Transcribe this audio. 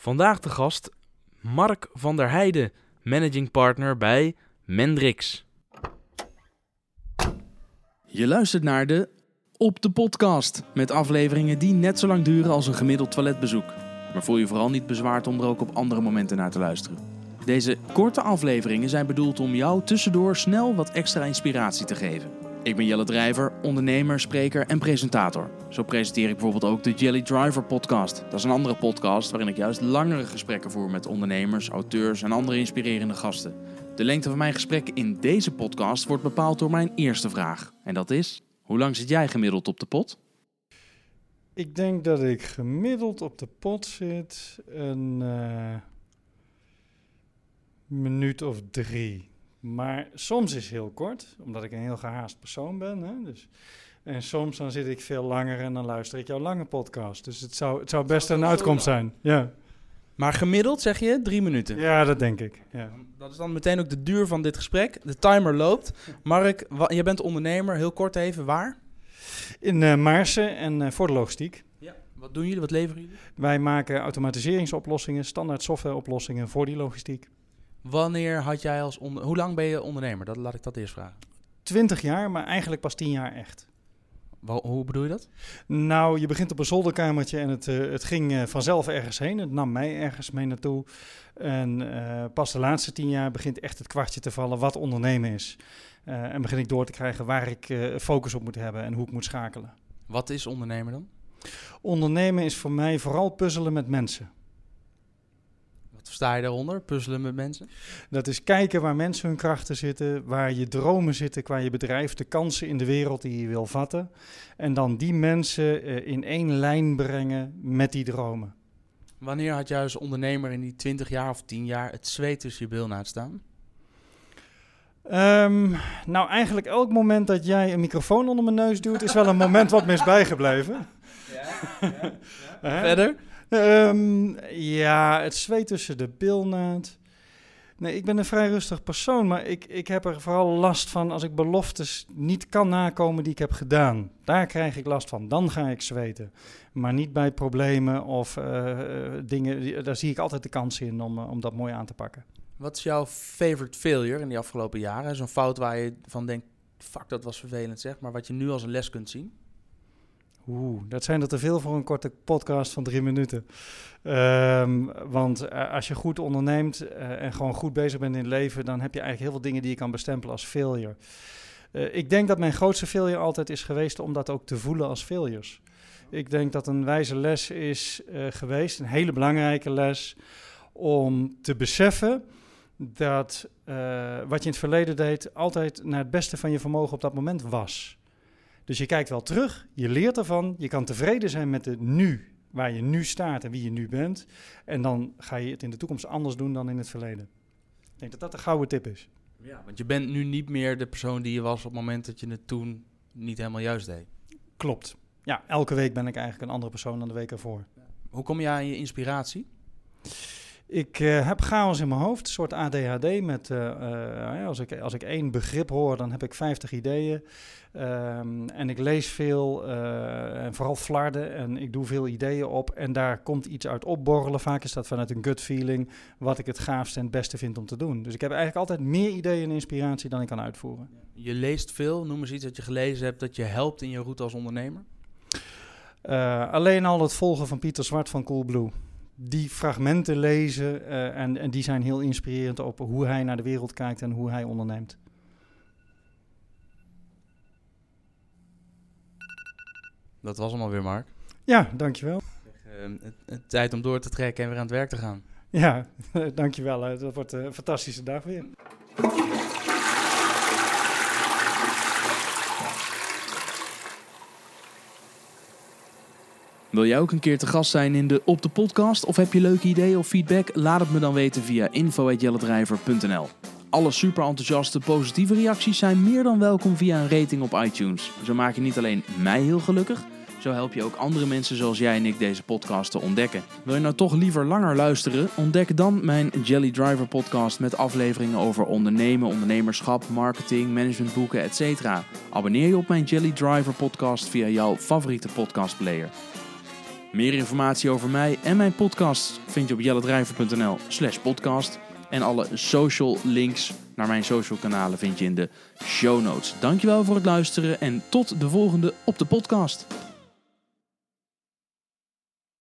Vandaag de gast Mark van der Heijden, managing partner bij Mendrix. Je luistert naar de Op de Podcast, met afleveringen die net zo lang duren als een gemiddeld toiletbezoek. Maar voel je vooral niet bezwaard om er ook op andere momenten naar te luisteren. Deze korte afleveringen zijn bedoeld om jou tussendoor snel wat extra inspiratie te geven. Ik ben Jelle Drijver, ondernemer, spreker en presentator. Zo presenteer ik bijvoorbeeld ook de Jelly Driver podcast. Dat is een andere podcast waarin ik juist langere gesprekken voer met ondernemers, auteurs en andere inspirerende gasten. De lengte van mijn gesprek in deze podcast wordt bepaald door mijn eerste vraag. En dat is, hoe lang zit jij gemiddeld op de pot? Ik denk dat ik gemiddeld op de pot zit een uh, minuut of drie. Maar soms is het heel kort, omdat ik een heel gehaast persoon ben. Hè? Dus, en soms dan zit ik veel langer en dan luister ik jouw lange podcast. Dus het zou, het zou best een uitkomst zijn. Ja. Maar gemiddeld zeg je drie minuten? Ja, dat denk ik. Ja. Dat is dan meteen ook de duur van dit gesprek. De timer loopt. Mark, je bent ondernemer. Heel kort even, waar? In uh, Maarsen en uh, voor de logistiek. Ja. Wat doen jullie? Wat leveren jullie? Wij maken automatiseringsoplossingen, standaard softwareoplossingen voor die logistiek. Wanneer had jij als onder... Hoe lang ben je ondernemer? Dat, laat ik dat eerst vragen. 20 jaar, maar eigenlijk pas 10 jaar echt. hoe bedoel je dat? Nou, je begint op een zolderkamertje en het, uh, het ging uh, vanzelf ergens heen. Het nam mij ergens mee naartoe. En uh, pas de laatste tien jaar begint echt het kwartje te vallen wat ondernemen is. en begin ik door te krijgen waar ik focus op moet hebben en hoe ik moet schakelen. Wat is ondernemen dan? Ondernemen is voor mij vooral puzzelen met mensen. Wat versta je daaronder? Puzzelen met mensen? Dat is kijken waar mensen hun krachten zitten, waar je dromen zitten qua je bedrijf, de kansen in de wereld die je wil vatten. En dan die mensen uh, in één lijn brengen met die dromen. Wanneer had jij als ondernemer in die 20 jaar of 10 jaar het zweet tussen je bilnaad staan? Um, nou, eigenlijk elk moment dat jij een microfoon onder mijn neus duwt, is wel een moment wat me is bijgebleven. Ja, ja, ja. Verder? Um, ja, het zweet tussen de bilnaad. Nee, ik ben een vrij rustig persoon, maar ik, ik heb er vooral last van als ik beloftes niet kan nakomen die ik heb gedaan. Daar krijg ik last van. Dan ga ik zweten. Maar niet bij problemen of uh, dingen. Daar zie ik altijd de kans in om, om dat mooi aan te pakken. Wat is jouw favorite failure in die afgelopen jaren? Zo'n fout waar je van denkt, fuck, dat was vervelend zeg, maar wat je nu als een les kunt zien? Oeh, dat zijn er te veel voor een korte podcast van drie minuten. Um, want uh, als je goed onderneemt uh, en gewoon goed bezig bent in het leven, dan heb je eigenlijk heel veel dingen die je kan bestempelen als failure. Uh, ik denk dat mijn grootste failure altijd is geweest om dat ook te voelen als failures. Ik denk dat een wijze les is geweest, een hele belangrijke les, om te beseffen dat wat je in het verleden deed altijd naar het beste van je vermogen op dat moment was. Dus je kijkt wel terug, je leert ervan, je kan tevreden zijn met het nu, waar je nu staat en wie je nu bent. En dan ga je het in de toekomst anders doen dan in het verleden. Ik denk dat dat de gouden tip is. Ja, want je bent nu niet meer de persoon die je was op het moment dat je het toen niet helemaal juist deed. Klopt. Ja, elke week ben ik eigenlijk een andere persoon dan de week ervoor. Hoe kom je aan je inspiratie? Ik uh, heb chaos in mijn hoofd, een soort ADHD. Met, uh, uh, als, ik, als ik één begrip hoor, dan heb ik 50 ideeën. Um, en ik lees veel, en vooral flarden. En ik doe veel ideeën op. En daar komt iets uit opborrelen. Vaak is dat vanuit een gut feeling, wat ik het gaafste en het beste vind om te doen. Dus ik heb eigenlijk altijd meer ideeën en inspiratie dan ik kan uitvoeren. Je leest veel. Noem eens iets dat je gelezen hebt dat je helpt in je route als ondernemer. alleen al het volgen van Pieter Zwart van Coolblue die fragmenten lezen uh, en, en die zijn heel inspirerend op hoe hij naar de wereld kijkt en hoe hij onderneemt. Dat was hem alweer, Mark. Ja, dankjewel. Uh, tijd om door te trekken en weer aan het werk te gaan. Ja, dankjewel. Dat wordt een fantastische dag weer. Wil jij ook een keer te gast zijn in de Op de Podcast? Of heb je leuke ideeën of feedback? Laat het me dan weten via info.jelledrijver.nl Alle super enthousiaste positieve reacties zijn meer dan welkom via een rating op iTunes. Zo maak je niet alleen mij heel gelukkig, zo help je ook andere mensen zoals jij en ik deze podcast te ontdekken. Wil je nou toch liever langer luisteren? Ontdek dan mijn Jelly Driver podcast met afleveringen over ondernemen, ondernemerschap, marketing, managementboeken, etc. Abonneer je op mijn Jelly Driver podcast via jouw favoriete podcastplayer. Meer informatie over mij en mijn podcast vind je op jellendrijver.nl slash podcast. En alle social links naar mijn social kanalen vind je in de show notes. Dankjewel voor het luisteren en tot de volgende op de podcast.